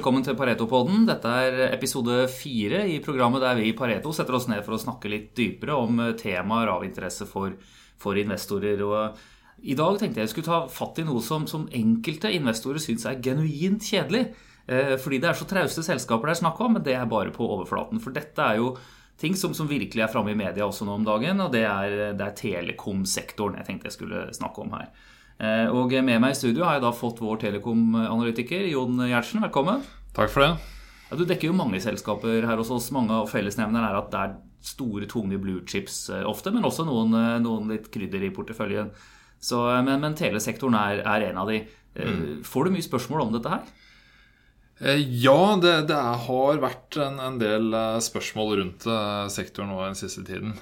velkommen til Pareto-podden. Dette er episode fire i programmet der vi i Pareto setter oss ned for å snakke litt dypere om temaer av interesse for, for investorer. Og I dag tenkte jeg skulle ta fatt i noe som, som enkelte investorer syns er genuint kjedelig. Eh, fordi det er så trauste selskaper det er snakk om, men det er bare på overflaten. For dette er jo ting som, som virkelig er framme i media også nå om dagen, og det er, det er telekomsektoren jeg tenkte jeg skulle snakke om her. Eh, og med meg i studio har jeg da fått vår telekom-analytiker Jon Gjertsen. Velkommen. Takk for det. Ja, du dekker jo mange selskaper her hos oss. Mange av fellesnevnerne er at det er store, tunge blue chips eh, ofte, men også noen, eh, noen litt krydder i porteføljen. Så, men, men, telesektoren er, er, en av de. Mm. Får du mye spørsmål om dette her? Ja, det, det har vært en, en, del spørsmål rundt sektoren nå den siste tiden.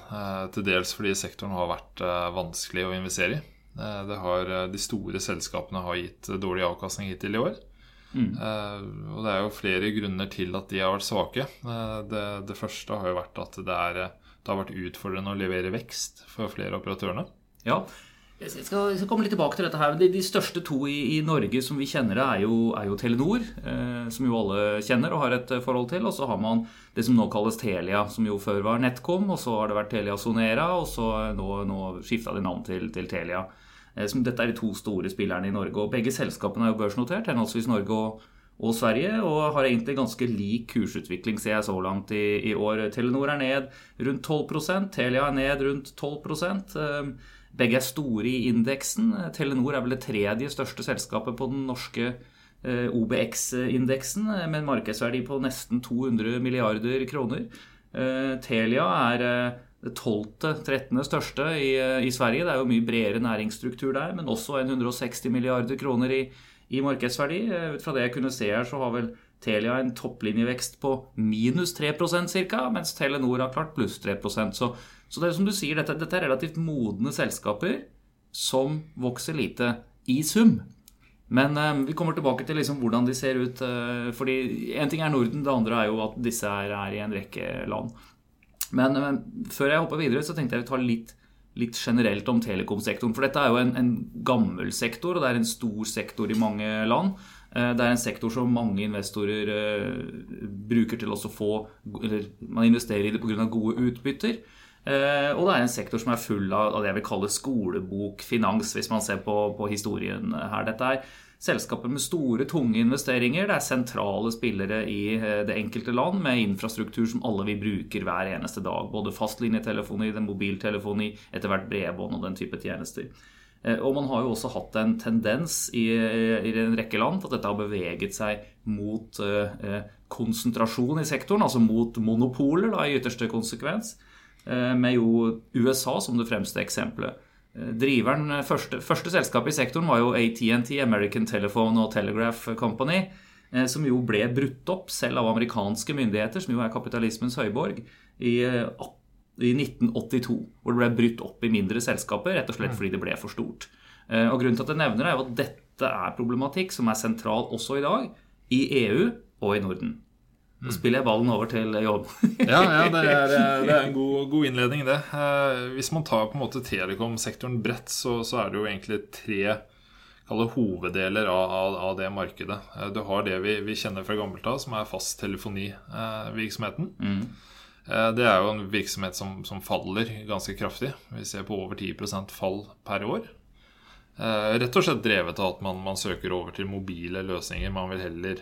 Til dels fordi sektoren har vært vanskelig å investere i. Eh, har, eh, de store selskapene har gitt dårlig avkastning hittil i år. Mm. Uh, og det er jo flere grunner til at de har vært svake. Uh, det, det, første har jo vært at det, er, det, har vært utfordrende å levere vekst for flere av operatørene. Ja, jeg skal, jeg skal, komme litt tilbake til dette her. De, de største to i, i, Norge som vi kjenner, er jo, er jo Telenor, eh, som jo alle kjenner og har et forhold til. Og så har man det som nå kalles Telia, som jo før var NetCom. Og så har det vært Telia Sonera, og så nå, nå skifta de navn til, til Telia. Eh, dette er de to store spillerne i Norge. og Begge selskapene er jo børsnotert, henholdsvis Norge og, og, Sverige, og har egentlig ganske lik kursutvikling, ser jeg så langt i, i år. Telenor er ned rundt 12% Telia er ned rundt 12 eh, Begge er store i indeksen. Telenor er vel det tredje største selskapet på den norske eh, OBX-indeksen, med en markedsverdi på nesten 200 milliarder kroner. Telia er det 12.-13. største i, eh, i, Sverige. Det er jo mye bredere næringsstruktur der, men også 160 milliarder kroner i, i markedsverdi. Eh, ut fra det jeg kunne se her, så har vel Telia en topplinjevekst på minus 3% ca., mens Telenor har klart pluss 3% Så, så det er som du sier, dette, dette er relativt modne selskaper som vokser lite i sum. Men eh, vi kommer tilbake til liksom hvordan de ser ut. Eh, fordi Én ting er Norden, det andre er jo at disse er, er i en rekke land. Men, men, før jeg hopper videre, så tenkte jeg å ta litt, litt generelt om telekomsektoren. For dette er jo en, en, gammel sektor, og det er en stor sektor i mange land. Eh, det er en sektor som mange investorer uh, bruker til å få Eller man investerer i det pga. gode utbytter. Uh, og det er en sektor som er full av det jeg vil kalle skolebokfinans, hvis man ser på, på historien her. Dette er selskaper med store, tunge investeringer. Det er sentrale spillere i eh, det enkelte land med infrastruktur som alle vi bruker hver eneste dag. Både fastlinjetelefoni, mobiltelefoni, etter hvert bredbånd og den type tjenester. Eh, og man har jo også hatt en tendens i, i en rekke land at dette har beveget seg mot eh, konsentrasjon i sektoren, altså mot monopoler da, i ytterste konsekvens, eh, med jo USA som det fremste eksempelet. Eh, driveren, eh, første, første selskapet i sektoren var jo ATNT, American Telephone og Telegraph Company, eh, som jo ble brutt opp selv av amerikanske myndigheter, som jo er kapitalismens høyborg, i, i 1982. Hvor det ble brutt opp i mindre selskaper, rett og slett fordi det ble for stort. Og Grunnen til at jeg nevner det, er jo at dette er problematikk som er sentral også i dag, i EU og i Norden. Så spiller jeg ballen over til jobb. ja, ja, det er, det er en god, god, innledning, det. Eh, hvis man tar på en måte telekom-sektoren bredt, så, så, er det jo egentlig tre hoveddeler av, av, av, det markedet. Eh, du har det vi, vi kjenner fra gammelt av, som er fasttelefonvirksomheten. Mm. Eh, det er jo en virksomhet som, som, faller ganske kraftig. Vi ser på over 10% fall per år. Rett og slett drevet av at man, man søker over til mobile løsninger. Man vil heller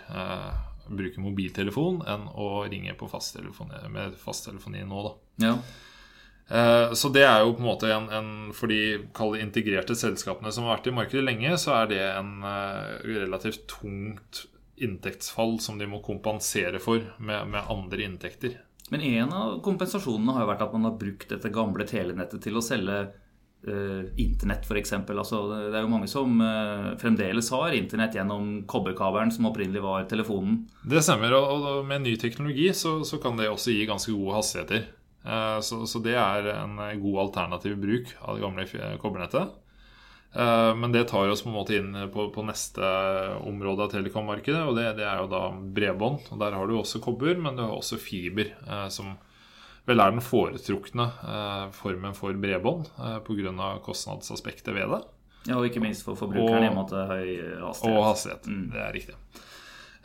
bruke mobiltelefon enn å ringe på fasttelefoni, med fasttelefoni nå. Da. Ja. Eh, så det er jo på en måte en, en For de integrerte selskapene som har vært i markedet lenge, så er det en uh, relativt tungt inntektsfall som de må kompensere for med, med andre inntekter. Men en av kompensasjonene har jo vært at man har brukt dette gamle telenettet til å selge Uh, internett, f.eks. Altså, det er jo mange som uh, fremdeles har internett gjennom kobberkabelen som opprinnelig var telefonen. Det stemmer, og, og med ny teknologi så, så, kan det også gi ganske gode hastigheter. Uh, så, så, det er en god alternativ bruk av det gamle kobbernettet. Men det tar oss på en måte inn på, på neste område av telekommarkedet, og det, det, er jo da bredbånd. Og Der har du også kobber, men du har også fiber, som vel er den foretrukne eh, formen for bredbånd eh, pga. kostnadsaspektet ved det. Ja, Og ikke minst for forbrukeren i en måte høy hastighet. Og hastighet, mm. det er riktig.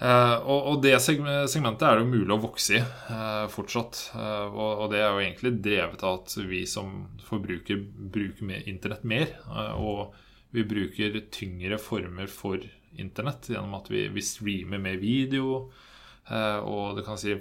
Uh, og, og, det segmentet er det jo mulig å vokse i uh, fortsatt. Uh, og, og, det er jo egentlig drevet av at vi som forbruker bruker mer internett mer. og vi bruker tyngre former for internett gjennom at vi, vi streamer mer video. Eh, og det kan si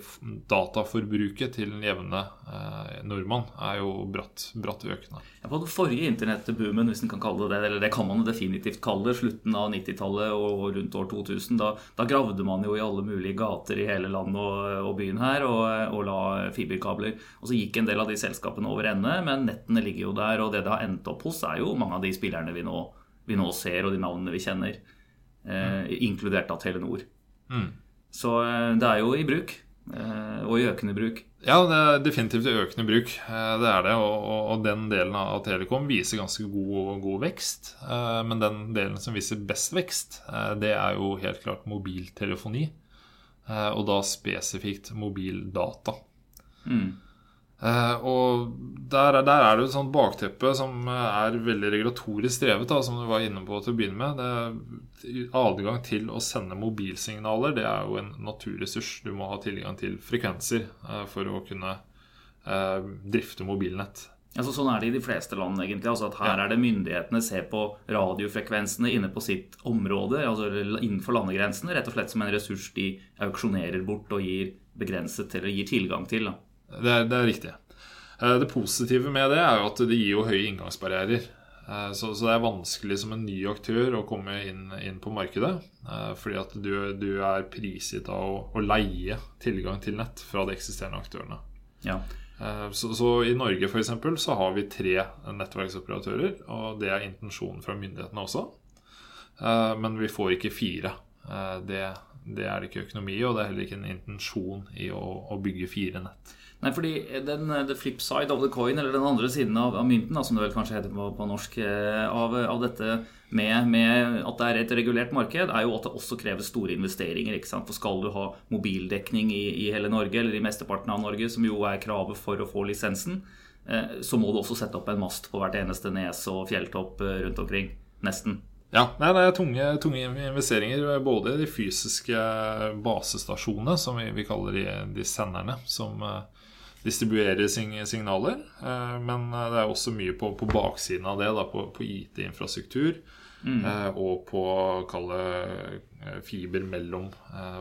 dataforbruket til den jevne eh, nordmann er jo bratt, bratt økende. Ja, på den forrige internettboomen, hvis en kan kalle det det, eller det kan man definitivt kalle det, slutten av 90-tallet og rundt år 2000, da, da, gravde man jo i alle mulige gater i hele landet og, og byen her og, og, la fiberkabler. Og så gikk en del av de selskapene over ende, men nettene ligger jo der, og det det har endt opp hos, er jo mange av de spillerne vi nå, vi nå ser, og de navnene vi kjenner, eh, mm. inkludert av Telenor. Mm. Så eh, det er jo i bruk. Eh, og i økende bruk. Ja, det er definitivt i økende bruk. Eh, det er det. Og, og den delen av Telekom viser ganske god, god, vekst. Men den delen som viser best vekst, det er jo helt klart mobiltelefoni. Og da spesifikt mobildata. Mm. Uh, og der, der, er det et sånt bakteppe som er veldig regulatorisk drevet, da, som du var inne på til å begynne med. Det, adgang til å sende mobilsignaler det er jo en naturressurs. Du må ha tilgang til frekvenser uh, for å kunne uh, drifte mobilnett. Altså, sånn er det i de fleste land. egentlig, altså at Her ja. er det myndighetene ser på radiofrekvensene inne på sitt område, altså innenfor landegrensene, rett og slett som en ressurs de auksjonerer bort og gir begrenset eller gir tilgang til. da. Det er, det er riktig. Eh, det positive med det er jo at det gir jo høye inngangsbarrierer. Eh, så, så, det er vanskelig som en ny aktør å komme inn, inn på markedet. Eh, fordi at du, du er prisgitt av å, å, leie tilgang til nett fra de eksisterende aktørene. Ja. Så, så, i Norge for eksempel, så har vi tre nettverksoperatører. Og det er intensjonen fra myndighetene også. Men vi får ikke fire. Det, det er det ikke økonomi i, og det er heller ikke en intensjon i å, å bygge fire nett. Nei, fordi den, the flip side of the coin, eller den andre siden av, av mynten, da, som det vel kanskje heter på, på norsk, eh, av, av dette med, med, at det er et regulert marked, er jo at det også kreves store investeringer. ikke sant? For skal du ha mobildekning i, i hele Norge, eller i mesteparten av Norge, som jo er kravet for å få lisensen, eh, så må du også sette opp en mast på hvert eneste nes og fjelltopp eh, rundt omkring. Nesten. Ja, nei, det er tunge, tunge, investeringer. Både de fysiske basestasjonene, som vi, vi kaller de, de senderne, som, distribuere signaler. Eh, men eh, det er også mye på, på baksiden av det, da, på, på IT-infrastruktur. Mm. Eh, og på kalle fiber mellom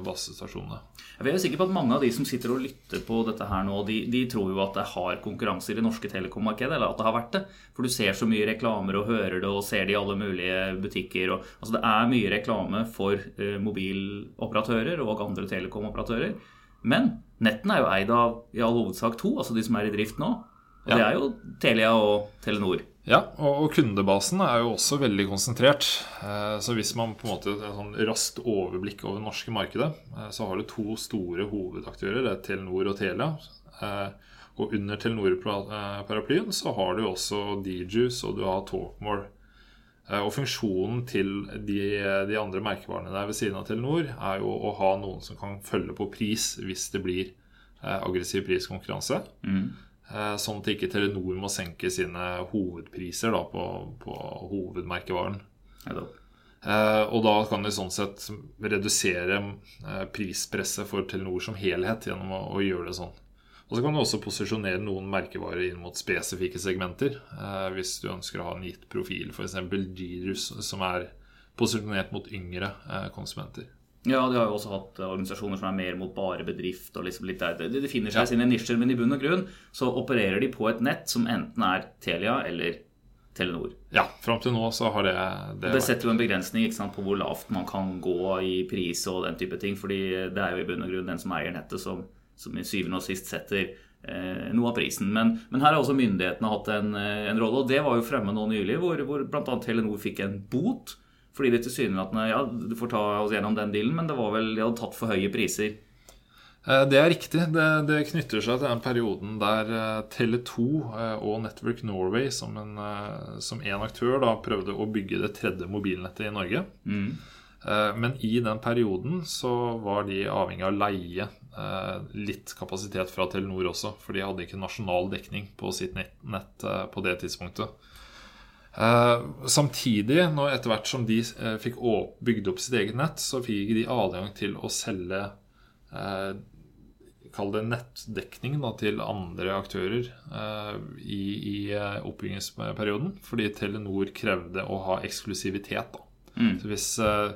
basestasjonene. Jeg er sikker på at Mange av de som sitter og lytter på dette her nå, de, de tror jo at det har konkurranse i det norske telekommarkedet. Eller at det har vært det. For du ser så mye reklamer og hører det og ser det i alle mulige butikker. Og, altså Det er mye reklame for mobiloperatører og andre telekomoperatører. Men nettene er jo eid av i all hovedsak to, altså de som er i drift nå. Og ja. det er jo Telia og Telenor. Ja, og kundebasen er jo også veldig konsentrert. Eh, så hvis man på en måte har sånn raskt overblikk over det norske markedet, eh, så har du to store hovedaktører, det er Telenor og Telia. Eh, og under Telenor-paraplyen så har du også DJus og du har Talkmore. Eh, og funksjonen til de, de, andre merkevarene der ved siden av Telenor er jo å ha noen som kan følge på pris hvis det blir eh, aggressiv priskonkurranse. Mm. Eh, sånn at ikke Telenor må senke sine hovedpriser da, på, på, hovedmerkevaren. Eh, og da kan de sånn sett redusere prispresset for Telenor som helhet gjennom å, å gjøre det sånn. Og så kan du også posisjonere noen merkevarer inn mot spesifikke segmenter. Eh, hvis du ønsker å ha en gitt profil, f.eks. Girus, som er posisjonert mot yngre eh, konsumenter. Ja, de har jo også hatt organisasjoner som er mer mot bare bedrift. og liksom litt der. De finner seg ja. sine nisjer, men i bunn og grunn så opererer de på et nett som enten er Telia eller Telenor. Ja, fram til nå så har det Det, det setter jo en begrensning sant, på hvor lavt man kan gå i pris og den type ting. fordi det er jo i bunn og grunn den som eier nettet, som som i syvende og sist setter eh, noe av prisen. Men, men, her har også myndighetene hatt en, eh, en, rolle, og det var jo fremme nå nylig, hvor, hvor bl.a. Telenor fikk en bot. Fordi det tilsynelatende Ja, du får ta oss gjennom den dealen, men det var vel, de hadde tatt for høye priser. Eh, det er riktig. Det, det, knytter seg til den perioden der eh, Tele2 og Network Norway som en, som en aktør da prøvde å bygge det tredje mobilnettet i Norge. Mm. Men i den perioden så var de avhengig av å leie Eh, litt kapasitet fra Telenor også, for de hadde ikke nasjonal dekning på sitt nett, eh, på det tidspunktet. Eh, samtidig, når etter hvert som de eh, fikk bygd opp sitt eget nett, så fikk de adgang til å selge eh, Kall det nettdekning da, til andre aktører eh, i, i eh, oppbyggingsperioden. Fordi Telenor krevde å ha eksklusivitet. da. Mm. Så hvis, eh,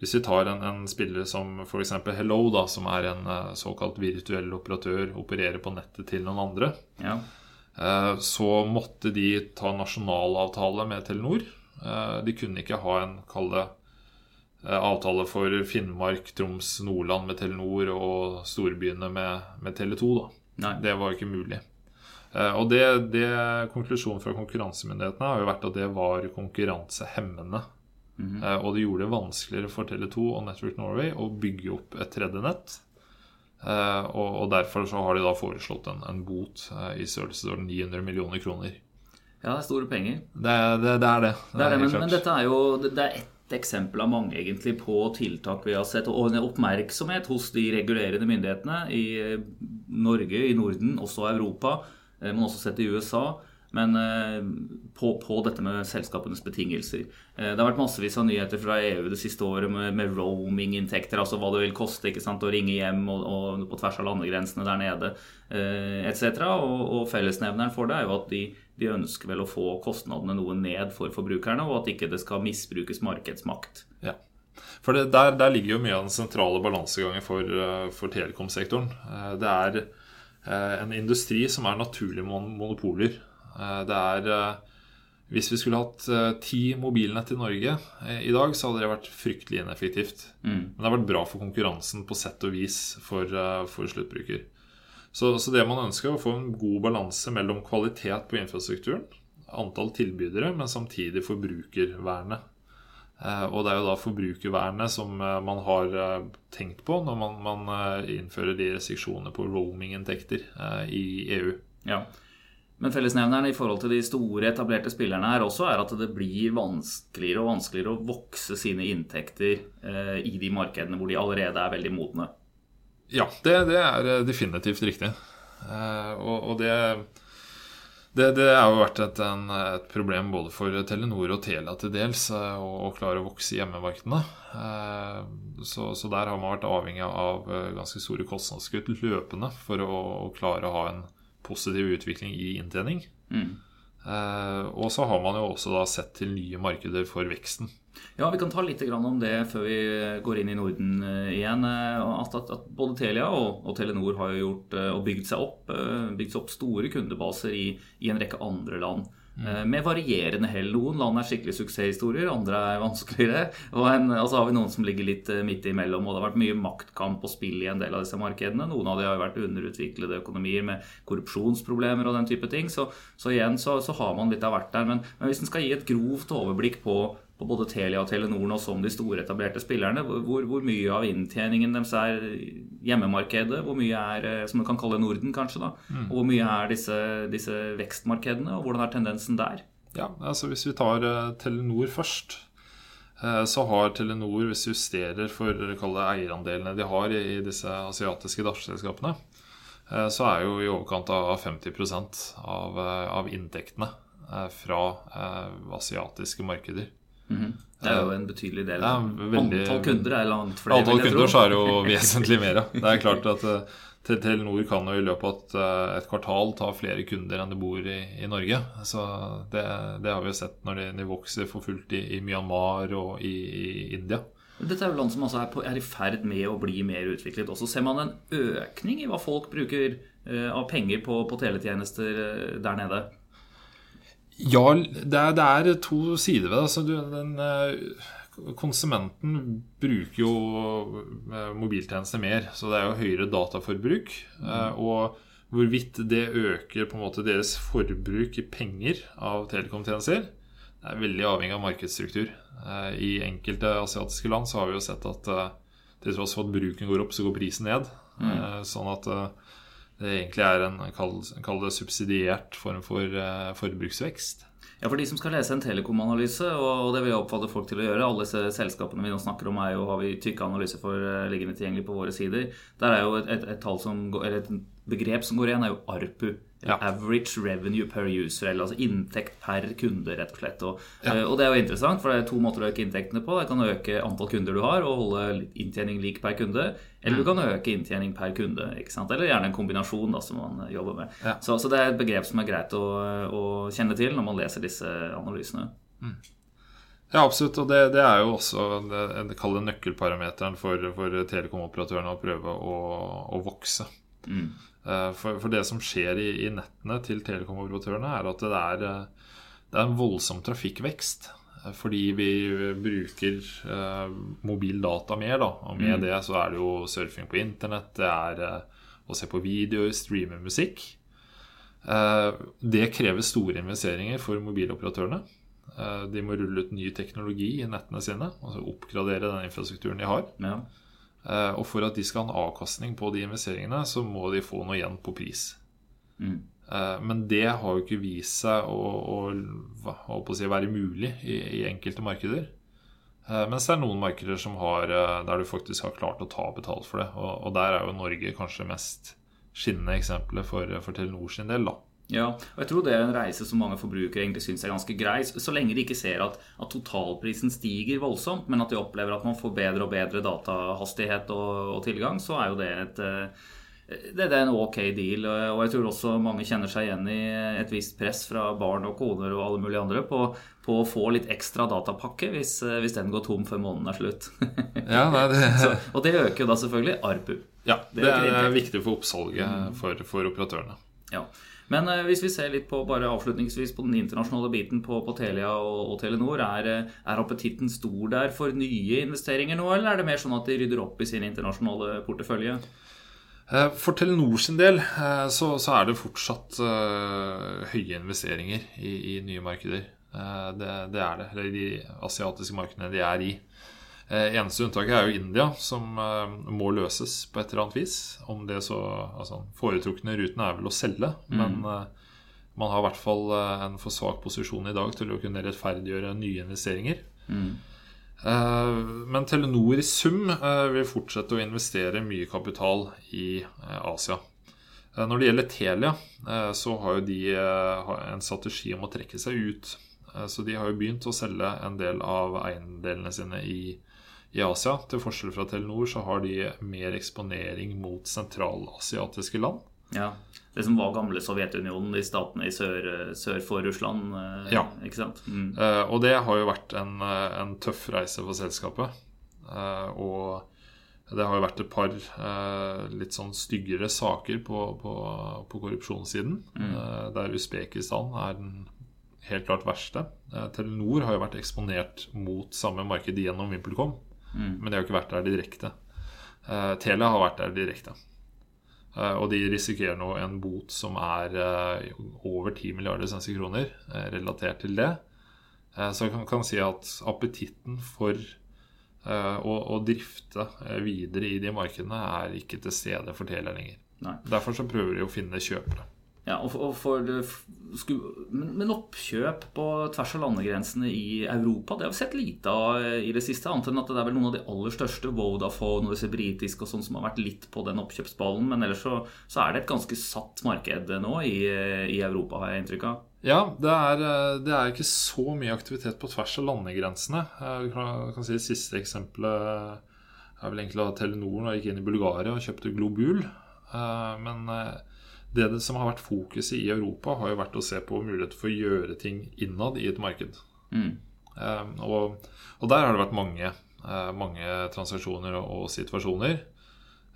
hvis vi tar en, en spiller som f.eks. Hello, da, som er en eh, såkalt virtuell operatør, opererer på nettet til noen andre, Ja. eh, så måtte de ta nasjonalavtale med Telenor. Eh, De kunne ikke ha en, kalde avtale for Finnmark, Troms, Nordland med Telenor og storbyene med, med Tele2. Det var jo ikke mulig. Og det, det Konklusjonen fra konkurransemyndighetene har jo vært at det var konkurransehemmende. Eh, Og det gjorde det vanskeligere for Tele2 og Network Norway å bygge opp et tredje nett. Eh, Og, og derfor så har de da foreslått en, en bot eh, i størrelsesorden 900 millioner kroner. ja, det er store penger. Det, det, det er det. Det er det, men, men dette er jo det er ett eksempel av mange egentlig på tiltak vi har sett, og en oppmerksomhet hos de regulerende myndighetene i Norge, i Norden, også Europa, men også sett i USA. Men eh, på, på dette med selskapenes betingelser. Eh, Det har vært massevis av nyheter fra EU det siste året med, med roaming-inntekter, altså hva det vil koste sant, å ringe hjem og, og på tvers av landegrensene der nede eh, etc. Og, og fellesnevneren for det er jo at de, de ønsker vel å få kostnadene noe ned for forbrukerne, og at ikke det skal misbrukes markedsmakt. Ja. For det, der, der ligger jo mye av den sentrale balansegangen for, for telekomsektoren. Det er en industri som er naturlige monopoler. Eh, Det er eh, Hvis vi skulle hatt eh, ti mobilnett i Norge i dag, så hadde det vært fryktelig ineffektivt. Men det har vært bra for konkurransen på sett og vis for, for sluttbruker. Så, så det man ønsker, er å få en god balanse mellom kvalitet på infrastrukturen, antall tilbydere, men samtidig forbrukervernet. Og det er jo da forbrukervernet som man har tenkt på når man, man innfører de restriksjonene på roaminginntekter i EU. Ja. Men fellesnevneren i forhold til de store, etablerte spillerne her også er at det blir vanskeligere og vanskeligere å vokse sine inntekter eh, i de markedene hvor de allerede er veldig modne. Ja, det, det er eh, definitivt riktig. Eh, og, og det, det Det har jo vært et, en, et problem både for Telenor og Telia til dels eh, å, klare å vokse i hjemmemarkedene. Eh, så, så der har man vært avhengig av eh, ganske store kostnadskutt løpende for å, å klare å ha en positiv utvikling i inntjening. Mm. Uh, og så har man jo også da sett til nye markeder for veksten. Ja, vi kan ta litt grann om det før vi går inn i Norden eh, igjen. eh, At, at, at både Telia og, og Telenor har jo gjort og bygd seg opp, bygd seg opp store kundebaser i, i en rekke andre land. Eh, Med varierende hell. Noen land er skikkelig suksesshistorier, andre er vanskeligere. Og en, altså har vi noen som ligger litt eh, midt imellom. Og det har vært mye maktkamp og spill i en del av disse markedene. Noen av de har jo vært underutviklede økonomier med korrupsjonsproblemer og den type ting. Så, så igjen så, så har man litt av hvert der. Men, men hvis en skal gi et grovt overblikk på på både Telia og Telenor nå som de store etablerte spillerne. Hvor, hvor mye av inntjeningen deres er hjemmemarkedet? Hvor mye er eh, som man kan kalle Norden, kanskje? da, Og hvor mye er disse, disse vekstmarkedene, og hvordan er tendensen der? Ja, altså Hvis vi tar eh, Telenor først, eh, så har Telenor, hvis vi justerer for det eierandelene de har i, disse asiatiske datterselskapene, eh, så er jo i overkant av 50% av, av inntektene fra asiatiske markeder. Det er jo en betydelig del. Er veldig- Antall kunder er langt flere. Antall jeg kunder så er det jo vesentlig mer. ja. Det er klart at eh, Telenor kan jo i løpet av et, eh, kvartal ta flere kunder enn det bor i, i Norge. Så det, det har vi jo sett når de, de vokser for fullt i, i Myanmar og i, i India. Dette er jo land som altså er, på, er i ferd med å bli mer utviklet. Og så ser man en økning i hva folk bruker uh, av penger på, på teletjenester der nede. Ja, det er, det er to sider ved det. Altså, du, den, eh, konsumenten bruker jo eh, mobiltjenester mer, så det er jo høyere dataforbruk. Mm. Og hvorvidt det øker på en måte deres forbruk i penger av telekomtjenester, det er veldig avhengig av markedsstruktur. Eh, I enkelte asiatiske land så har vi jo sett at eh, til tross for at bruken går opp, så går prisen ned. Mm. Sånn at eh, det egentlig er en kall, det subsidiert form for eh, forbruksvekst. Ja, For de som skal lese en telekomanalyse, og det vil jeg oppfordre folk til å gjøre Alle disse selskapene vi nå snakker om, er jo, har vi tykke analyser for eh, liggende tilgjengelig på våre sider. Der er jo et, et, et tall som går, eller et begrep som går igjen, er jo ARPU. Ja. Average revenue per user, eller altså inntekt per kunde, rett og slett. Og, Ja. eh, og det er jo interessant, for det er to måter å øke inntektene på. Det kan øke antall kunder du har, og holde inntjening lik per kunde. Eller Mm. du kan øke inntjening per kunde. ikke sant? Eller gjerne en kombinasjon da, som man jobber med. Ja. Så, så det er et begrep som er greit å, å kjenne til når man leser disse analysene. Ja, absolutt. Og det, det er jo også kaller nøkkelparameteren for, for telekomoperatørene å prøve å, å vokse. Mm. Eh, For, for det som skjer i, i nettene til telekomoperatørene, er at det er, eh, det er en voldsom trafikkvekst. eh, Fordi vi bruker eh, mobildata mer, da. Og med det så er det jo surfing på internett, det er eh, å se på videoer, streame musikk. Eh, det krever store investeringer for mobiloperatørene. Eh, de må rulle ut ny teknologi i nettene sine, altså oppgradere den infrastrukturen de har. Ja. Eh, Og for at de skal ha en avkastning på de investeringene, så må de få noe igjen på pris. Mm. Eh, Men det har jo ikke vist seg å, å, å si, være mulig i, i enkelte markeder. Eh, Mens det er noen markeder som har, der du faktisk har klart å ta betalt for det. Og, og der er jo Norge kanskje mest skinnende eksempelet for, for Telenor sin del. da. Ja, og jeg tror det er en reise som mange forbrukere egentlig syns er ganske grei, så lenge de ikke ser at, at totalprisen stiger voldsomt, men at de opplever at man får bedre og bedre datahastighet og, og tilgang, så er jo det et eh, det, det er en ok deal. Og jeg tror også mange kjenner seg igjen i et visst press fra barn og koner og alle mulige andre på, på å få litt ekstra datapakke hvis, eh, hvis den går tom før måneden er slutt. Ja, nei, det, så, og det øker jo da selvfølgelig ARPU. ja, Det det er er, viktig for oppsalget for, for operatørene. Ja. Men eh, hvis vi ser litt på bare avslutningsvis på den internasjonale biten på, på Telia og, og Telenor, er, eh, er appetitten stor der for nye investeringer nå, eller er det mer sånn at de rydder opp i sin internasjonale portefølje? Eh, For Telenor sin del så, så er det fortsatt uh, høye investeringer i, i nye markeder. Uh, Det, det er det. Eller de asiatiske markedene de er i. Eh, Eneste unntaket er jo India, som eh, må løses på et eller annet vis. Om det så altså, Foretrukne ruten er vel å selge, men eh, man har i hvert fall en for svak posisjon i dag til å kunne rettferdiggjøre nye investeringer. Eh, Men Telenor i sum vil fortsette å investere mye kapital i Asia. Når det gjelder Telia, så har jo de en strategi om å trekke seg ut. Så de har jo begynt å selge en del av eiendelene sine i, i Asia. Til forskjell fra Telenor så har de mer eksponering mot sentralasiatiske land. Ja, Det som var gamle Sovjetunionen, de statene i sør, sør for Russland. eh, Ja. Ikke sant? Mm. Uh, og det har jo vært en, eh, en tøff reise for selskapet. Uh, og det har jo vært et par uh, litt sånn styggere saker på, på, på korrupsjonssiden. eh, der Usbekistan er den helt klart verste. Telenor har jo vært eksponert mot samme marked gjennom VimpelCom, men de har ikke vært der direkte. Uh, Telia har vært der direkte. Uh, Og de risikerer nå en bot som er uh, over 10 milliarder svenske kroner relatert til det. Så jeg kan, kan si at appetitten for å, å drifte videre i de markedene er ikke til stede for Telia lenger. Nei. Derfor så prøver de å finne kjøpere. Ja, og for, og for sku- men, men oppkjøp på tvers av landegrensene i Europa Det har vi sett lite av eh, i det siste. Annet enn at det er vel noen av de aller største, Vodafone og disse britiske og sånn, som har vært litt på den oppkjøpsballen. Men ellers så, så er det et ganske satt marked nå i, eh, i Europa, har jeg inntrykk av. Ja, det er, eh, det er ikke så mye aktivitet på tvers av landegrensene. Jeg kan, kan si Det siste eksempelet er vel egentlig at Telenor gikk inn i Bulgaria og kjøpte Globul. Eh, Men eh, det, det som har vært fokuset i Europa, har jo vært å se på muligheter for å gjøre ting innad i et marked. Mm. Um, Og, og der har det vært mange, uh, mange transaksjoner og, og situasjoner.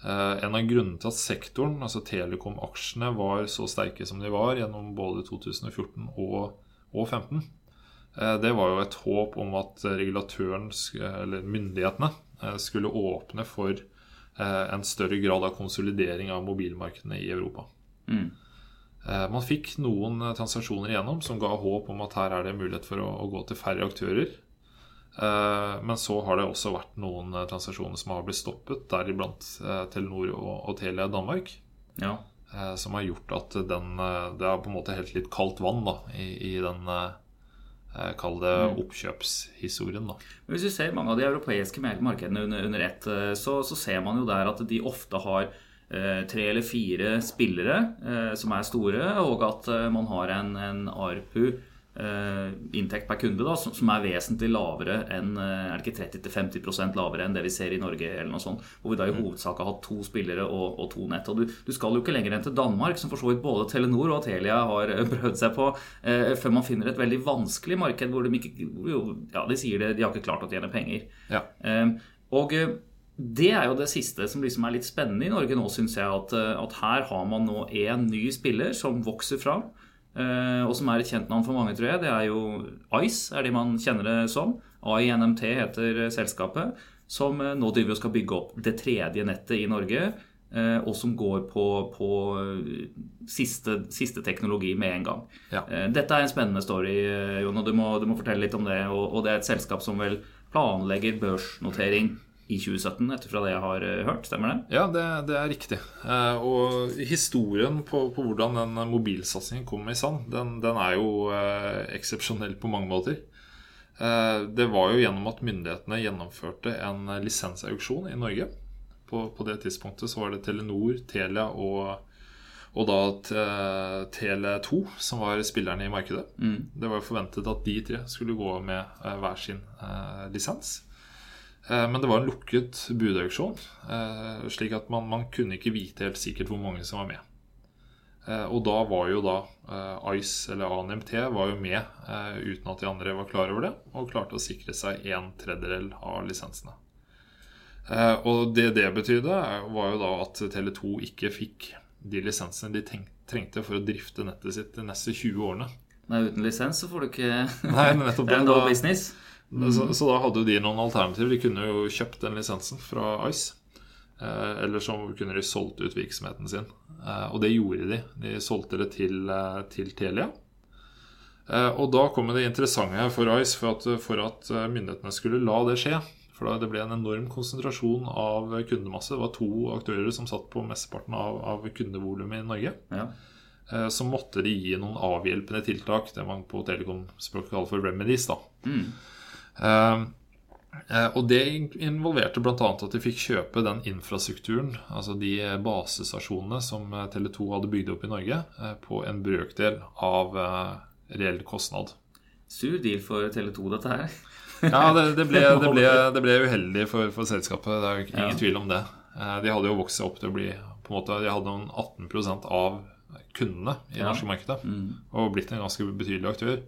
Uh, En av grunnene til at sektoren, altså Telekom-aksjene, var så sterke som de var gjennom både 2014 og 2015, uh, det var jo et håp om at regulatøren, eller myndighetene, eh, skulle åpne for eh, en større grad av konsolidering av mobilmarkedene i Europa. Mm. Eh, Man fikk noen eh, transaksjoner igjennom som ga håp om at her er det mulighet for å, å gå til færre aktører. Eh, Men så har det også vært noen transaksjoner som har blitt stoppet, deriblant eh, Telenor og, og Telia Danmark. Ja. eh, Som har gjort at den Det er på en måte helt litt kaldt vann da, i, i den Kall det oppkjøpshistorien. da Men Hvis vi ser mange av de europeiske markedene under, under ett, så, så ser man jo der at de ofte har tre eller fire spillere som er store, og at man har en, en ARPU Eh, inntekt per kunde da, som er vesentlig lavere enn eh, er det ikke 30-50% lavere enn det vi ser i Norge. eller noe sånt, Hvor vi da i mm. hovedsak har hatt to spillere og, og to nett. og du, du, skal jo ikke lenger enn til Danmark, som for så vidt både Telenor og Telia har eh, prøvd seg på, eh, før man finner et veldig vanskelig marked hvor de ikke jo, ja, de sier det, de har ikke klart å tjene penger. Ja. Eh, og det er jo det siste som liksom er litt spennende i Norge nå, syns jeg. At, at her har man nå en ny spiller som vokser fram. Eh, og som er et kjent navn for mange, tror jeg. Det er jo Ice, er det man kjenner det som. AINMT heter selskapet. Som eh, nå driver og skal bygge opp det tredje nettet i Norge. Eh, og som går på, på siste, siste, teknologi med en gang. Ja. Dette er en spennende story, Jon, og du må, du må fortelle litt om det. Og, og det er et selskap som vel planlegger børsnotering i 2017, etter fra det jeg har eh, hørt. Stemmer det? Ja, det, det er riktig. Eh, og historien på, på hvordan den mobilsatsingen kom i sand, den, den er jo eh, eksepsjonell på mange måter. Eh, det var jo gjennom at myndighetene gjennomførte en lisensauksjon i Norge. På, på, det tidspunktet så var det Telenor, Telia og, og da Tele2 som var spillerne i markedet. Mm. Det var jo forventet at de tre skulle gå med eh, hver sin eh, lisens. Eh, men det var en lukket budauksjon, eh, slik at man, man, kunne ikke vite helt sikkert hvor mange som var med. Eh, og da var jo da Ice, eller ANMT, var jo med uten at de andre var klar over det, og klarte å sikre seg en tredjedel av lisensene. Og det det betydde, var jo da at Tele2 ikke fikk de lisensene de trengte for å drifte nettet sitt de neste 20 årene. Nei, uten lisens så får du ikke Nei, nettopp det. er dårlig business. Mm. Så, så, da hadde de noen alternativer. De kunne jo kjøpt den lisensen fra Ice. Eh, eller så kunne de solgt ut virksomheten sin. Eh, og det gjorde de. De solgte det til, eh, til Telia. Eh, og da kom det interessante for Ice for at, for at myndighetene skulle la det skje. For da det ble en enorm konsentrasjon av kundemasse. Det var to aktører som satt på mesteparten av, av kundevolumet i Norge. Ja. Så måtte de gi noen avhjelpende tiltak, det man på telekomspråket kaller for remedies. da. Mm. Ehm, eh, og det involverte bl.a. at de fikk kjøpe den infrastrukturen, altså de basestasjonene som eh, Tele2 hadde bygd opp i Norge, eh, på en brøkdel av reell kostnad. Sur deal for Tele2, dette her. ja, det, det, ble, det, ble, det, ble, uheldig for, for, selskapet. Det er jo ingen ja. tvil om det. De hadde jo vokst seg opp til å bli på en måte, De hadde noen 18% av kundene i det ja. norske markedet. Mm. Og blitt en ganske betydelig aktør.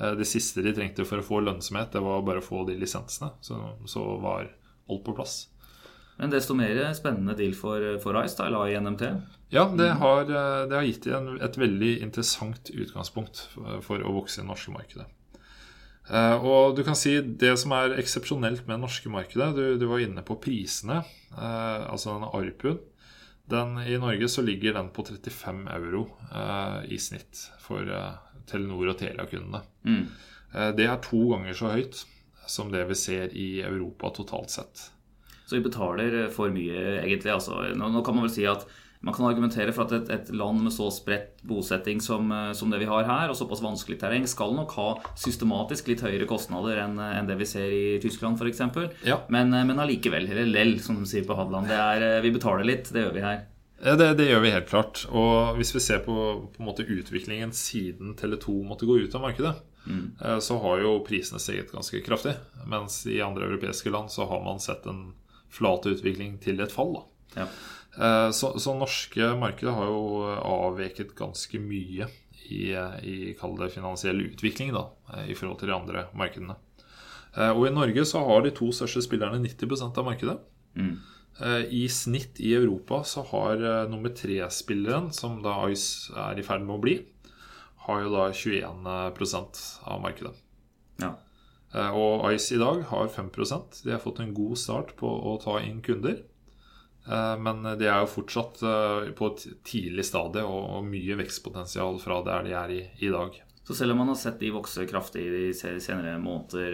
Eh, det siste de trengte for å få lønnsomhet, det var bare å få de lisensene. Så, så var alt på plass. Men desto mer spennende deal for, for Ice, da, eller INMT? Ja, det mm. har, eh, det har gitt en, et veldig interessant utgangspunkt for å vokse i det norske markedet. Uh, og du kan si Det som er eksepsjonelt med det norske markedet Du, du var inne på prisene. altså denne ARPU-en. I Norge så ligger den på 35 euro i snitt for Telenor og Telia-kundene. Mm. Eh, det er to ganger så høyt som det vi ser i Europa totalt sett. Så vi betaler for mye, egentlig. Altså, nå, nå, kan man vel si at man kan argumentere for at et, et land med så spredt bosetting som, eh, som, det vi har her, og såpass vanskelig terreng, skal nok ha systematisk litt høyere kostnader enn en det vi ser i Tyskland f.eks. Ja. Men, eh, men allikevel, eller lell, som de sier på Hadeland. Vi betaler litt, det gjør vi her. Det, det, gjør vi helt klart. Og hvis vi ser på, på utviklingen siden Tele2 måtte gå ut av markedet, mm. Eh, så har jo prisene steget ganske kraftig. Mens i andre europeiske land så har man sett en flat utvikling til et fall. Ja. Eh, så, så, norske markedet har jo avveket ganske mye i, i kall det finansiell utvikling da, i forhold til de andre markedene. Eh, og i Norge så har de to største spillerne 90% av markedet. Mm. Eh, I snitt i Europa så har eh, nummer tre-spilleren, som da Ice er i ferd med å bli, har jo da 21% av markedet. Ja. Eh, og Ice i dag har 5% De har fått en god start på å ta inn kunder. Men de er jo fortsatt på et tidlig stadie og mye vekstpotensial fra der de er i, i dag. Så selv om man har sett de vokse kraftig i de senere måneder,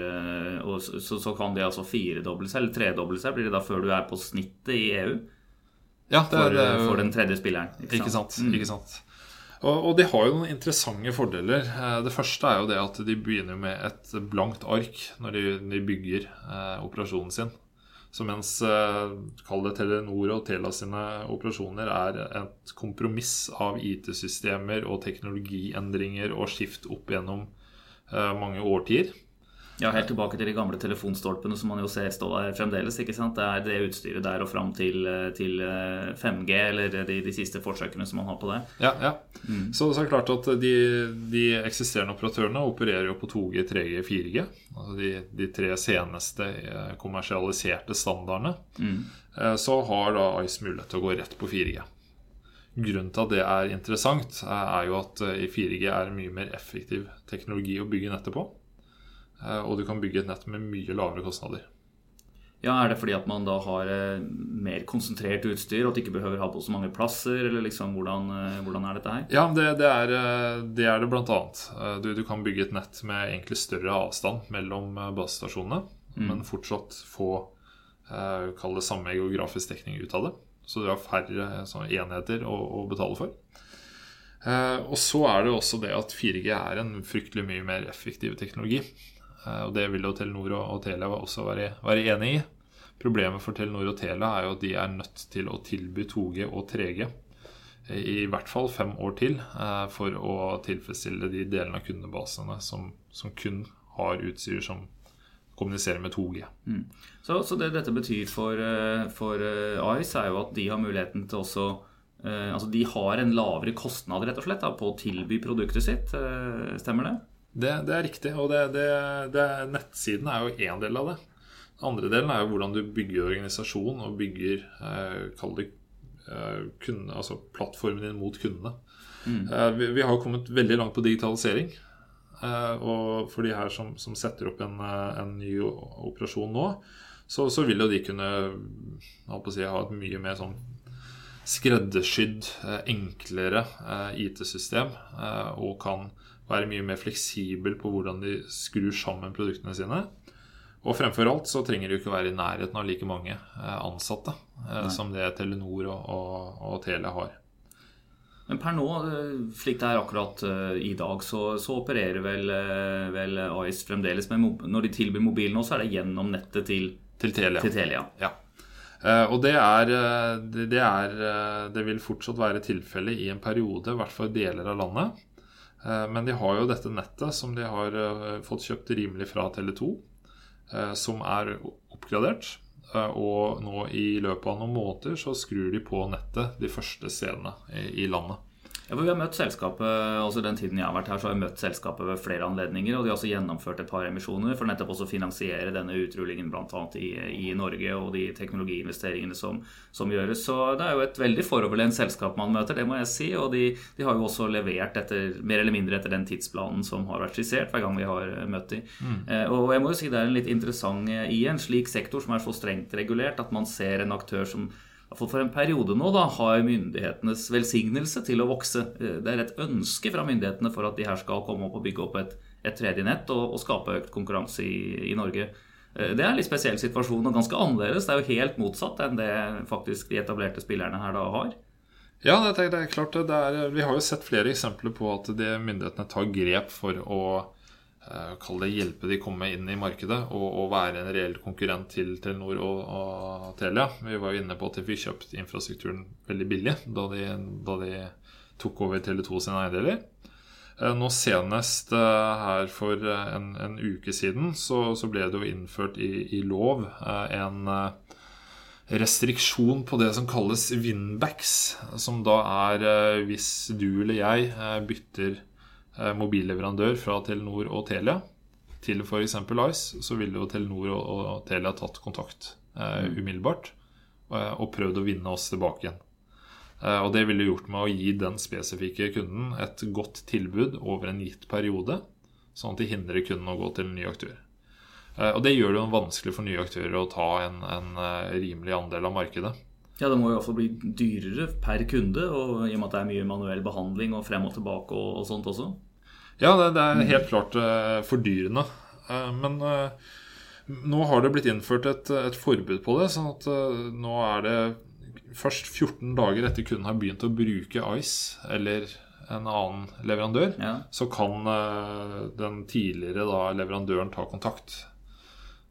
eh, så, så, kan de altså firedoble seg, eller tredoble seg, blir det da før du er på snittet i EU? Ja, det er, for, for den tredje spilleren. Ikke, ikke sant. sant? Ikke sant? Og, de har jo noen interessante fordeler. Eh, det første er jo det at de begynner med et blankt ark når de, bygger eh, operasjonen sin. Så mens eh, kall Telenor og Tela sine operasjoner er et kompromiss av IT-systemer og teknologiendringer og skift opp gjennom eh, mange årtier, Ja, Helt tilbake til de gamle telefonstolpene som man jo ser stå der fremdeles. ikke sant? Det er det utstyret der og fram til, eh, til eh, 5G, eller de, de siste forsøkene som man har på det. Ja, ja. Så, så er det klart at de, de eksisterende operatørene opererer jo på 2G, 3G, 4G. Altså de, de tre seneste eh, kommersialiserte standardene. Mm. Så har da Ice mulighet til å gå rett på 4G. Grunnen til at det er interessant, eh, er jo at eh, i 4G er det mye mer effektiv teknologi å bygge nettet på. Eh, Og du kan bygge et nett med mye lavere kostnader. Ja, Er det fordi at man da har eh, mer konsentrert utstyr, og at de ikke behøver ha på så mange plasser? Eller liksom, hvordan, eh, hvordan er dette her? Ja, det, det, er, det er det. Eh, Du, du kan bygge et nett med egentlig større avstand mellom basestasjonene, basestasjonene, men fortsatt få eh, kall det samme geografisk dekning ut av det. Så du har færre eh, enheter å, å betale for. Eh, og så er det også det at 4G er en fryktelig mye mer effektiv teknologi. Eh, og det vil jo Telenor og, Telia også være, være enig i. Problemet for Telenor og Telia er jo at de er nødt til å tilby 2G og 3G i hvert fall fem år til eh, for å tilfredsstille de delene av kundebasene som, som kun har utstyr som kommuniserer med 2G. Så, så det dette betyr for, eh, for eh, Ice, er jo at de har muligheten til også eh, Altså de har en lavere kostnad rett og slett da, på å tilby produktet sitt. eh, Stemmer det? Det, det er riktig, og det, det, det, nettsiden er jo én del av det. Den andre delen er jo hvordan du bygger organisasjon og bygger eh, kall det eh, kunde, altså plattformen din mot kundene. Eh, vi, vi har kommet veldig langt på digitalisering. Eh, og for de her som, som setter opp en, eh, en ny operasjon nå, så, så vil jo de kunne si, ha et mye mer sånn skreddersydd, eh, enklere IT-system. eh, Og kan være mye mer fleksibel på hvordan de skrur sammen produktene sine. Og fremfor alt så trenger de jo ikke være i nærheten av like mange eh, ansatte Nei. som det Telenor og, og, og Telia har. Men per nå, eh, slik det er akkurat eh, i dag, så, så opererer vel, eh, vel Ice fremdeles med mob- Når de tilbyr mobil nå, så er det gjennom nettet til, Til Telia. til Telia. Ja. Eh, og det er, eh, det, er eh, Det vil fortsatt være tilfellet i en periode, i hvert fall i deler av landet. Eh, Men de har jo dette nettet som de har eh, fått kjøpt rimelig fra Tele2, eh, som er oppgradert. Og nå i løpet av noen måneder så skrur de på nettet de første stedene i landet. Ja, for Vi har møtt selskapet, også Den tiden jeg har vært her, så har jeg møtt selskapet ved flere anledninger. og De har også gjennomført et par emisjoner for nettopp også å finansiere denne utrullingen bl.a. I, i Norge og de teknologiinvesteringene som, som gjøres. Så Det er jo et veldig foroverlent selskap man møter, det må jeg si. Og de, de har jo også levert etter, mer eller mindre etter den tidsplanen som har vært skissert hver gang vi har eh, møtt de. Mm. og jeg må jo si det er en litt interessant eh, i en slik sektor som er så strengt regulert, at man ser en aktør som i hvert fall for en periode nå da, har myndighetenes velsignelse til å vokse. Eh, Det er et ønske fra myndighetene for at de her skal komme opp og bygge opp et, et tredje nett og, og skape økt konkurranse i, i Norge. Eh, Det er en litt spesiell situasjon og ganske annerledes. Det er jo helt motsatt enn det faktisk de etablerte spillerne her da har. Ja, det er, det er klart det er, Vi har jo sett flere eksempler på at de myndighetene tar grep for å kall det hjelpe de komme inn i markedet og, og være en reell konkurrent til Telenor og, og Telia. Vi var jo inne på at de fikk kjøpt infrastrukturen veldig billig da de, da de tok over Tele2 sine eiendeler. Eh, Nå senest eh, her for eh, en, en uke siden så, så ble det jo innført i, i lov eh, en eh, restriksjon på det som kalles winbacks, som da er eh, hvis du eller jeg eh, bytter eh, mobilleverandør fra Telenor og Telia til f.eks. Ice, så ville jo Telenor og, og Telia tatt kontakt eh, umiddelbart eh, og prøvd å vinne oss tilbake igjen. Eh, Og det ville gjort med å gi den spesifikke kunden et godt tilbud over en gitt periode, sånn at de hindrer kunden å gå til en ny aktør. Eh, Og det gjør det jo vanskelig for nye aktører å ta en, en eh, rimelig andel av markedet. Ja, Det må i hvert fall bli dyrere per kunde, og i og med at det er mye manuell behandling og frem og tilbake og, og sånt også. Ja, det, det er helt klart eh, fordyrende. Eh, men eh, nå har det blitt innført et, et forbud på det, sånn at nå er det først 14 dager etter kunden har begynt å bruke Ice eller en annen leverandør, Ja. så kan den tidligere da, leverandøren ta kontakt.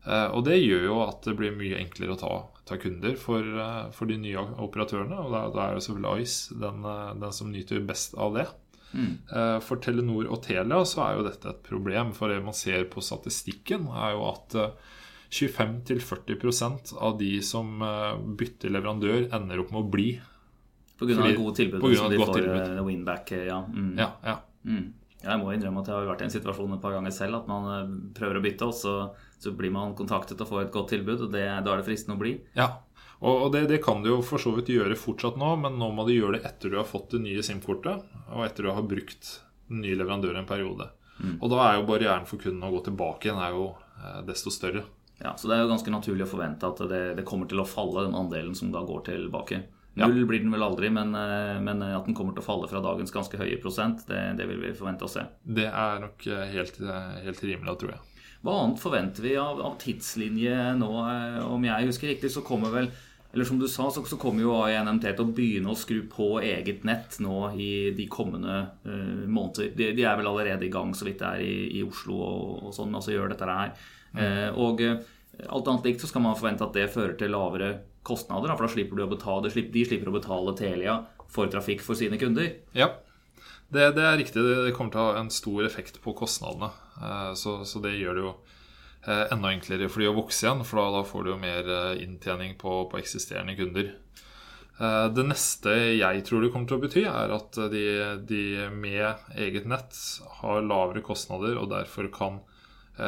Og det gjør jo at det blir mye enklere å ta, ta kunder for, for, de nye operatørene. Og da, da er jo selvfølgelig Ice den, den, som nyter best av det. Mm. For Telenor og Telia så er jo dette et problem. For det man ser på statistikken, er jo at 25-40% av de som bytter leverandør, ender opp med å bli. På grunn av Fordi, gode tilbud. Av de får tilbud. winback, ja. Mm. ja, ja. Mm. Jeg må innrømme at jeg har vært i en situasjon et par ganger selv at man eh, prøver å bytte, og så, så blir man kontaktet og får et godt tilbud, og det, da er det fristende å bli. Ja, og det, det, kan du jo for så vidt gjøre fortsatt nå, men nå må du gjøre det etter du har fått det nye SIM-kortet, og etter du har brukt den nye leverandøren en periode. Mm. Og da er jo barrieren for kunden å gå tilbake igjen er jo eh, desto større. Ja, Så det er jo ganske naturlig å forvente at det, det kommer til å falle, den andelen som da går tilbake. Null ja. blir den vel aldri, men, eh, men, at den kommer til å falle fra dagens ganske høye prosent, det, det vil vi forvente å se. Det er nok eh, helt, eh, helt rimelig, tror jeg. Hva annet forventer vi av, av, tidslinje nå? Om jeg husker riktig, så kommer vel eller som du sa, så, så kommer jo AINMT til å begynne å skru på eget nett nå i de kommende uh, måneder. De, de, er vel allerede i gang, så vidt det er i, i Oslo og, og sånn, altså gjør dette her. Mm. Uh, og uh, alt annet likt så skal man forvente at det fører til lavere kostnader. For da slipper du å betale, de slipper å betale Telia for trafikk for sine kunder. Ja, det, det er riktig. Det kommer til å ha en stor effekt på kostnadene. Eh, så, så det gjør det jo eh, enda enklere for de å vokse igjen, for da, får du jo mer eh, inntjening på, på eksisterende kunder. Det neste jeg tror det kommer til å bety, er at de, de med eget nett har lavere kostnader og derfor kan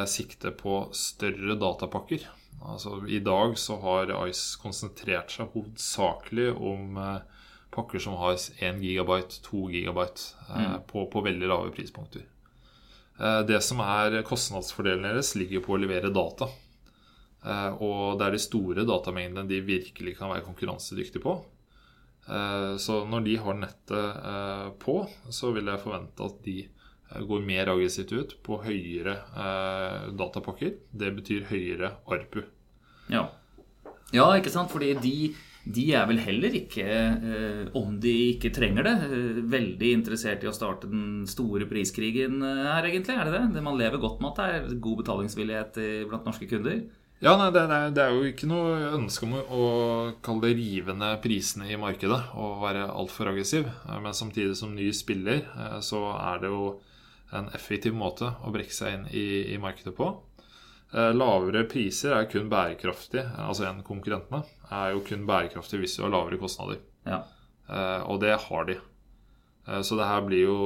sikte på større datapakker. Altså, I dag så har Ice konsentrert seg hovedsakelig om eh, pakker som har 1 gigabyte, 2 gigabyte eh, mm. på, på, veldig lave prispunkter. Eh, det som er kostnadsfordelen deres, ligger på å levere data. Eh, og det er de store datamengdene de virkelig kan være konkurransedyktige på. Eh, så når de har nettet på, så vil jeg forvente at de går mer aggressivt ut på høyere datapakker. Det betyr høyere ARPU. Ja. ja, ikke sant? Fordi de, de er vel heller ikke, eh, om de ikke trenger det, eh, veldig interessert i å starte den store priskrigen eh, her, egentlig. Er det det? Man lever godt med at det er god betalingsvillighet blant norske kunder. Ja, nei, det, er, det, er, jo ikke noe ønske om å kalle det rivende prisene i markedet og være altfor aggressiv. Men samtidig som ny spiller, så er det jo en effektiv måte å brekke seg inn i, i markedet på. Eh, lavere priser er kun bærekraftig, altså enn konkurrentene. Er jo kun bærekraftig hvis du har lavere kostnader. Ja. Eh, og det har de. Eh, så det her blir jo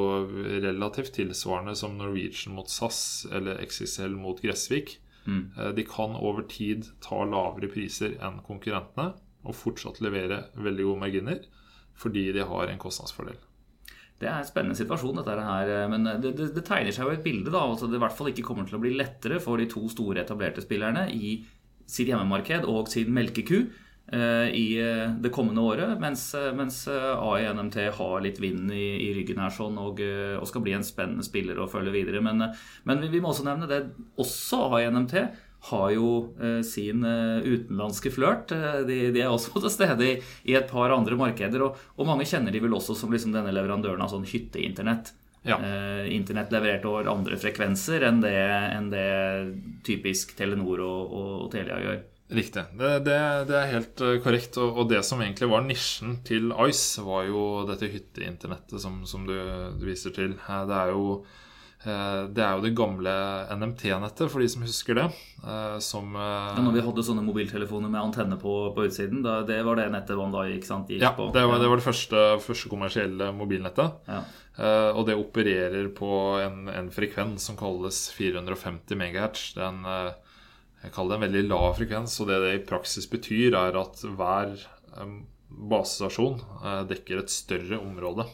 relativt tilsvarende som Norwegian mot SAS eller XXL mot Gressvik. Mm. De kan over tid ta lavere priser enn konkurrentene og fortsatt levere veldig gode marginer fordi de har en kostnadsfordel. Det er en spennende situasjon, dette her. Eh, men det, det, det tegner seg jo et bilde. da, altså Det i hvert fall ikke kommer til å bli lettere for de to store etablerte spillerne i sitt hjemmemarked og sin melkeku eh, i eh, det kommende året. Mens, mens AINMT har litt vind i, i ryggen her sånn, og, og, skal bli en spennende spiller å følge videre. Men, men vi, vi må også nevne det også AINMT har jo eh, sin eh, utenlandske flørt. Eh, de, de, er også til stede i, i, et par andre markeder. Og, og, mange kjenner de vel også som liksom denne leverandøren av sånn hytteinternett. Ja. Eh, internett levert over andre frekvenser enn det, enn det typisk Telenor og, og, Telia gjør. Riktig. Det, det, det, er helt korrekt. Og, det som egentlig var nisjen til Ice, var jo dette hytteinternettet som, som du, du, viser til. Det er jo det er jo det gamle NMT-nettet, for de som husker det. Eh, som ja, Når vi hadde sånne mobiltelefoner med antenne på, på utsiden, da, det var det nettet man da gikk, sant, gikk ja, på? Det var, det var det første, første kommersielle mobilnettet. Ja. Og det opererer på en, en, frekvens som kalles 450 MHz. Det er en, jeg kaller det en veldig lav frekvens, og det det i praksis betyr, er at hver basestasjon dekker et større område.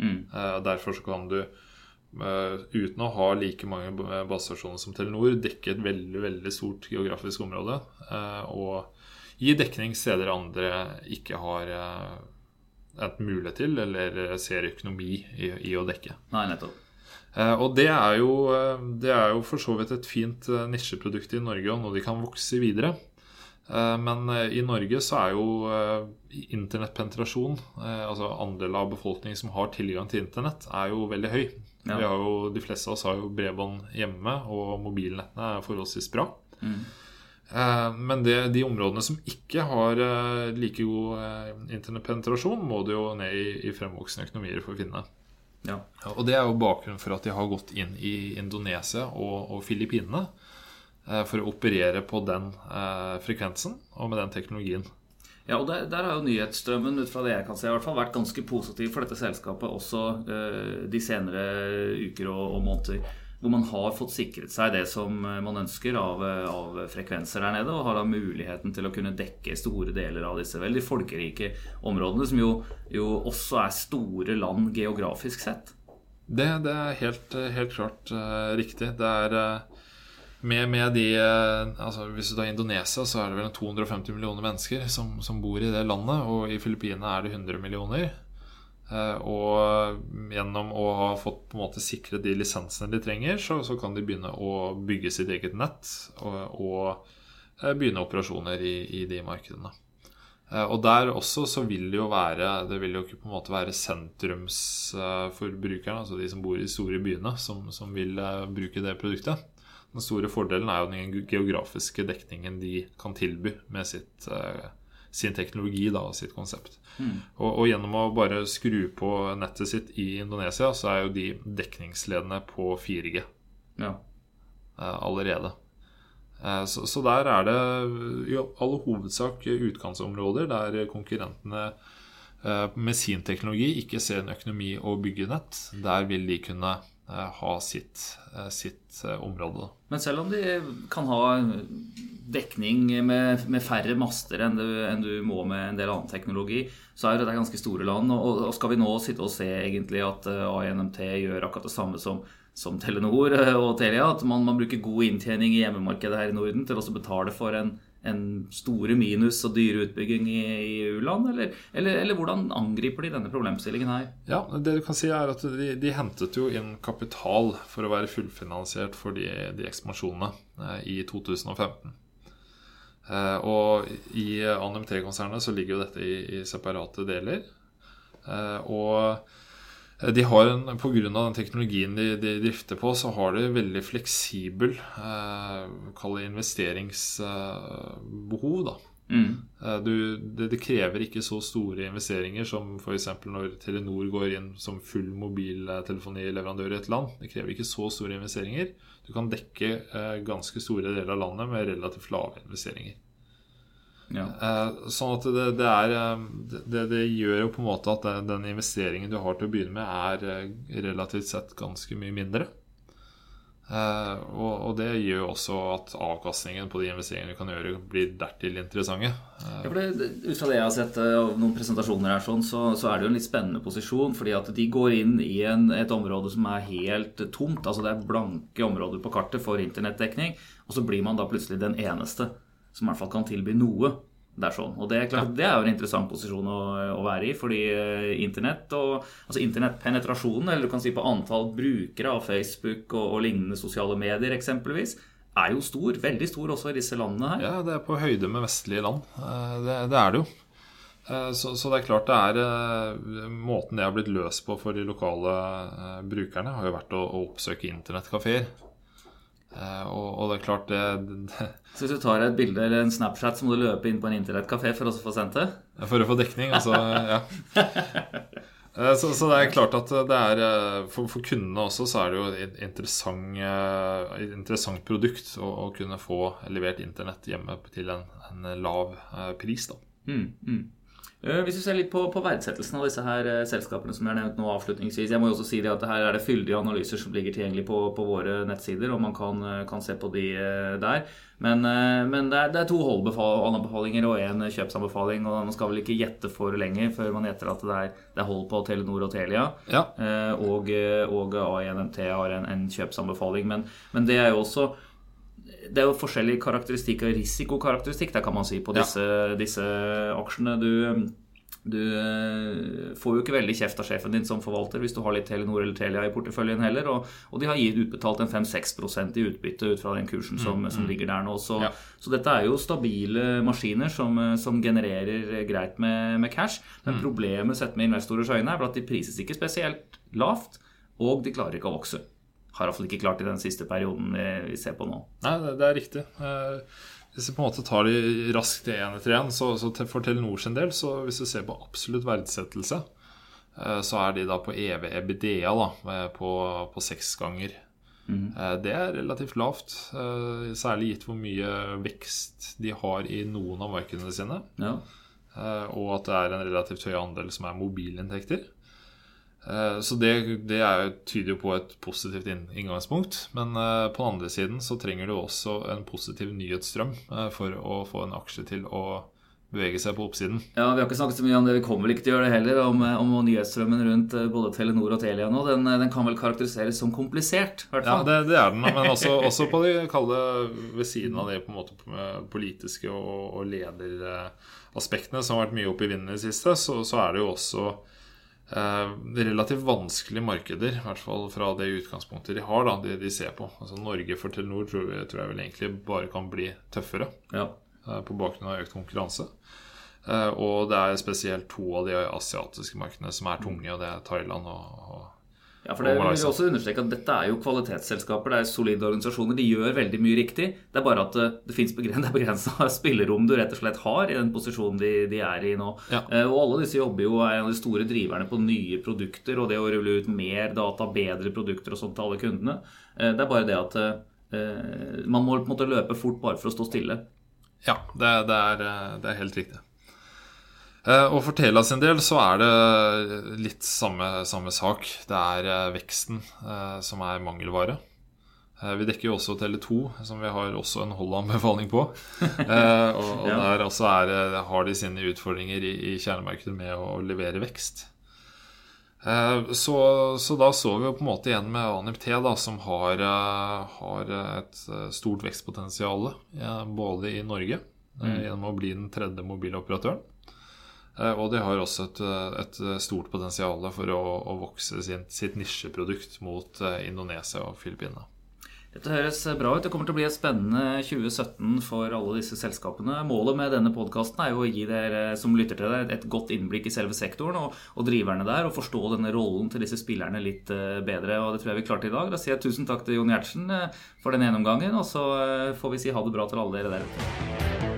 Mm. derfor så kan du Eh, uten å ha like mange basestasjoner som Telenor, dekke et veldig veldig stort geografisk område. Eh, og gi dekning steder andre ikke har eh, enten mulighet til eller ser økonomi i, i å dekke. Nei, nettopp. Og det er, jo, det er jo for så vidt et fint nisjeprodukt i Norge, og noe de kan vokse videre. Men i Norge så er jo internettpenetrasjon, altså andel av befolkningen som har tilgang til internett, er jo veldig høy. Ja. Jo, de fleste av oss har jo bredbånd hjemme, og mobilnettene er forholdsvis bra. Mm. Men det, de områdene som ikke har like god internettpenetrasjon, må du jo ned i, i fremvoksende økonomier for å finne. Ja. Og det er jo bakgrunnen for at de har gått inn i Indonesia og, og Filippinene for å operere på den frekvensen og med den teknologien. Ja, og der, der, har jo nyhetsstrømmen ut fra det jeg kan se, i hvert fall vært ganske positiv for dette selskapet også uh, de senere uker og, og, måneder. Hvor man har fått sikret seg det som eh, man ønsker av, av, frekvenser der nede. Og har da muligheten til å kunne dekke store deler av disse veldig folkerike områdene, som jo, jo også er store land geografisk sett. Det, det er helt, helt klart uh, riktig. Det er uh med, med de eh, altså Hvis du tar Indonesia, så er det vel 250 millioner mennesker som, som bor i det landet. Og i Filippinene er det 100 millioner. Eh, og gjennom å ha fått på en måte sikret de lisensene de trenger, så, så kan de begynne å bygge sitt eget nett og, og eh, begynne operasjoner i, i, de markedene. Og der også så vil det jo være Det vil jo ikke på en måte være sentrumsforbrukerne, altså de som bor i store byene, som, som vil bruke det produktet. Den store fordelen er jo den geografiske dekningen de kan tilby med sitt, uh, sin teknologi da, og sitt konsept. Mm. Og, og, gjennom å bare skru på nettet sitt i Indonesia, så er jo de dekningsledende på 4G ja. uh, allerede. Uh, så, så, der er det i all hovedsak utkantsområder der konkurrentene med sin teknologi ikke ser en økonomi å bygge nett. Der vil de kunne Eh, ha sitt, eh, sitt eh, område. Men selv om de kan ha dekning med, med færre master enn du, enn du, må med en del annen teknologi, så er det ganske store land. Og, og skal vi nå sitte og se egentlig at ANMT gjør akkurat det samme som, som Telenor og Telia, at man, man, bruker god inntjening i hjemmemarkedet her i Norden til å betale for en en store minus og dyre utbygging i, i u-land? Eller, eller, eller, hvordan angriper de denne problemstillingen her? Ja, Det du kan si er at de, de hentet jo inn kapital for å være fullfinansiert for de, de ekspansjonene eh, i 2015. Eh, og i ANMT-konsernet så ligger jo dette i, i separate deler. Eh, og de har en, På grunn av den teknologien de, de, drifter på, så har de veldig fleksibel eh, investeringsbehov. da. Mm. Eh, du, det, det, krever ikke så store investeringer som f.eks. når Telenor går inn som full mobiltelefonileverandør i et land. Det krever ikke så store investeringer. Du kan dekke eh, ganske store deler av landet med relativt lave investeringer. Ja. Eh, sånn at det, det er eh, det, det, gjør jo på en måte at den investeringen du har til å begynne med, er eh, relativt sett ganske mye mindre. Og, og det gjør jo også at avkastningen på de investeringene du kan gjøre, blir dertil interessante. Ja, for det, ut fra det jeg har sett av noen presentasjoner her, sånn, så, så, er det jo en litt spennende posisjon. fordi at de går inn i en, et område som er helt tomt. altså Det er blanke områder på kartet for internettdekning. Og så blir man da plutselig den eneste som i hvert fall kan tilby noe. Det er sånn. Og det er, klart, det er jo en interessant posisjon å, å være i, fordi uh, internett og altså internettpenetrasjonen, eller du kan si på antall brukere av Facebook og, og, lignende sosiale medier eksempelvis, er jo stor. Veldig stor også i disse landene her. Ja, det er på høyde med vestlige land. Uh, det, det, er det jo. Uh, så, så, det er klart det er Måten det har blitt løst på for de lokale brukerne, har jo vært å, å oppsøke internettkafeer. Uh, og, og, det er klart det, det, Så hvis du tar et bilde eller en Snapchat, så må du løpe inn på en internettkafé for å få sendt det? For å få dekning, altså. ja. Uh, så, så, det er klart at det er uh, for, for, kundene også så er det jo et interessant, interessant produkt å, å, kunne få levert internett hjemme til en, en lav pris. da. Mm, mm. Eh, hvis du ser litt på, på, verdsettelsen av disse her eh, selskapene som jeg har nevnt nå avslutningsvis Jeg må jo også si det at her er det fyldige analyser som ligger tilgjengelig på, på våre nettsider, og man kan, eh, kan, se på de der. Men, men det, er, det, er, to holdanbefalinger og én kjøpsanbefaling. Og man skal vel ikke gjette for lenge før man gjetter at det er, det er hold på Telenor og Telia. Ja. Og, og har en, en kjøpsanbefaling. Men, men det er jo også det er jo forskjellige karakteristikker, risikokarakteristikk, der kan man si, på disse, ja. disse aksjene. Du, du, eh, får jo ikke veldig kjeft av sjefen din som forvalter hvis du har litt Telenor eller Telia i porteføljen heller. Og, og de har gitt utbetalt en 5-6% i utbytte ut fra den kursen som, mm, som mm. ligger der nå. Så, ja. så, dette er jo stabile maskiner som, som genererer greit med, med cash. Men mm. problemet sett med investorers øyne er at de prises ikke spesielt lavt, og de klarer ikke å vokse har iallfall ikke klart i den siste perioden vi ser på nå. Nei, det er riktig. Eh, hvis vi på en måte tar de raskt én etter én, så, så for Telenor sin del, så hvis du ser på absolutt verdsettelse, eh, så er de da på EV EBDA da, eh, på, på seks ganger. Mm. Det er relativt lavt, særlig gitt hvor mye vekst de har i noen av markedene sine. Ja. Og at det er en relativt høy andel som er mobilinntekter. Eh, så det, det er, tyder jo på et positivt inngangspunkt. Men eh, på den andre siden så trenger du også en positiv nyhetsstrøm eh, for å få en aksje til å bevege seg på oppsiden. Ja, Vi har ikke snakket så mye om det, vi kommer vel ikke til å gjøre det heller, om, om nyhetsstrømmen rundt både Telenor og Telia nå. Den, den kan vel karakteriseres som komplisert? hvert fall. Ja, det, det, er den. Men også, også på de kalde ved siden av det på en måte politiske og, og lederaspektene som har vært mye oppe i vinden i det siste, så, så er det jo også relativt vanskelige markeder, i hvert fall fra det utgangspunktet de har, da, de, de ser på. Altså Norge for Telenor tror jeg, tror jeg vel egentlig bare kan bli tøffere ja. eh, på bakgrunn av økt konkurranse. Eh, og det er spesielt to av de asiatiske markedene som er tunge, og det er Thailand og, og ja, for det vil vi også understreke at Dette er jo kvalitetsselskaper, det er solide organisasjoner. De gjør veldig mye riktig. Det er bare at eh, det fins begrensa spillerom du rett og slett har i den posisjonen de, de er i nå. Ja. Uh, og alle disse jobber jo er en av de store driverne på nye produkter og det å rulle ut mer data, bedre produkter og sånt til alle kundene. Uh, det er bare det at man må på en måte løpe fort bare for å stå stille. Ja, det, det, er, det er helt riktig. Eh, og for Tela sin del så er det litt samme, samme sak. Det er eh, veksten eh, som er mangelvare. Vi dekker jo også Tele2, som vi har også en Holland-befaling på. og, og der også er, har de sine utfordringer i, i kjernemarkedet med å levere vekst. Så, så, da så vi jo på en måte igjen med ANIPT, da, som har, har et stort vekstpotensial både i Norge, mm. gjennom å bli den tredje mobiloperatøren, og de har også et, eh, et stort potensial for å, å vokse sin, sitt nisjeprodukt mot eh, Indonesia og Filippinene. Dette høres bra ut. Det kommer til å bli et spennende 2017 for alle disse selskapene. Målet med denne podkasten er jo å gi dere som lytter til det, et godt innblikk i selve sektoren og, og, driverne der, og forstå denne rollen til disse spillerne litt bedre. og Det tror jeg vi klarte i dag. Da sier jeg tusen takk til Jon Gjertsen for den gjennomgangen, og så får vi si ha det bra til alle dere der ute.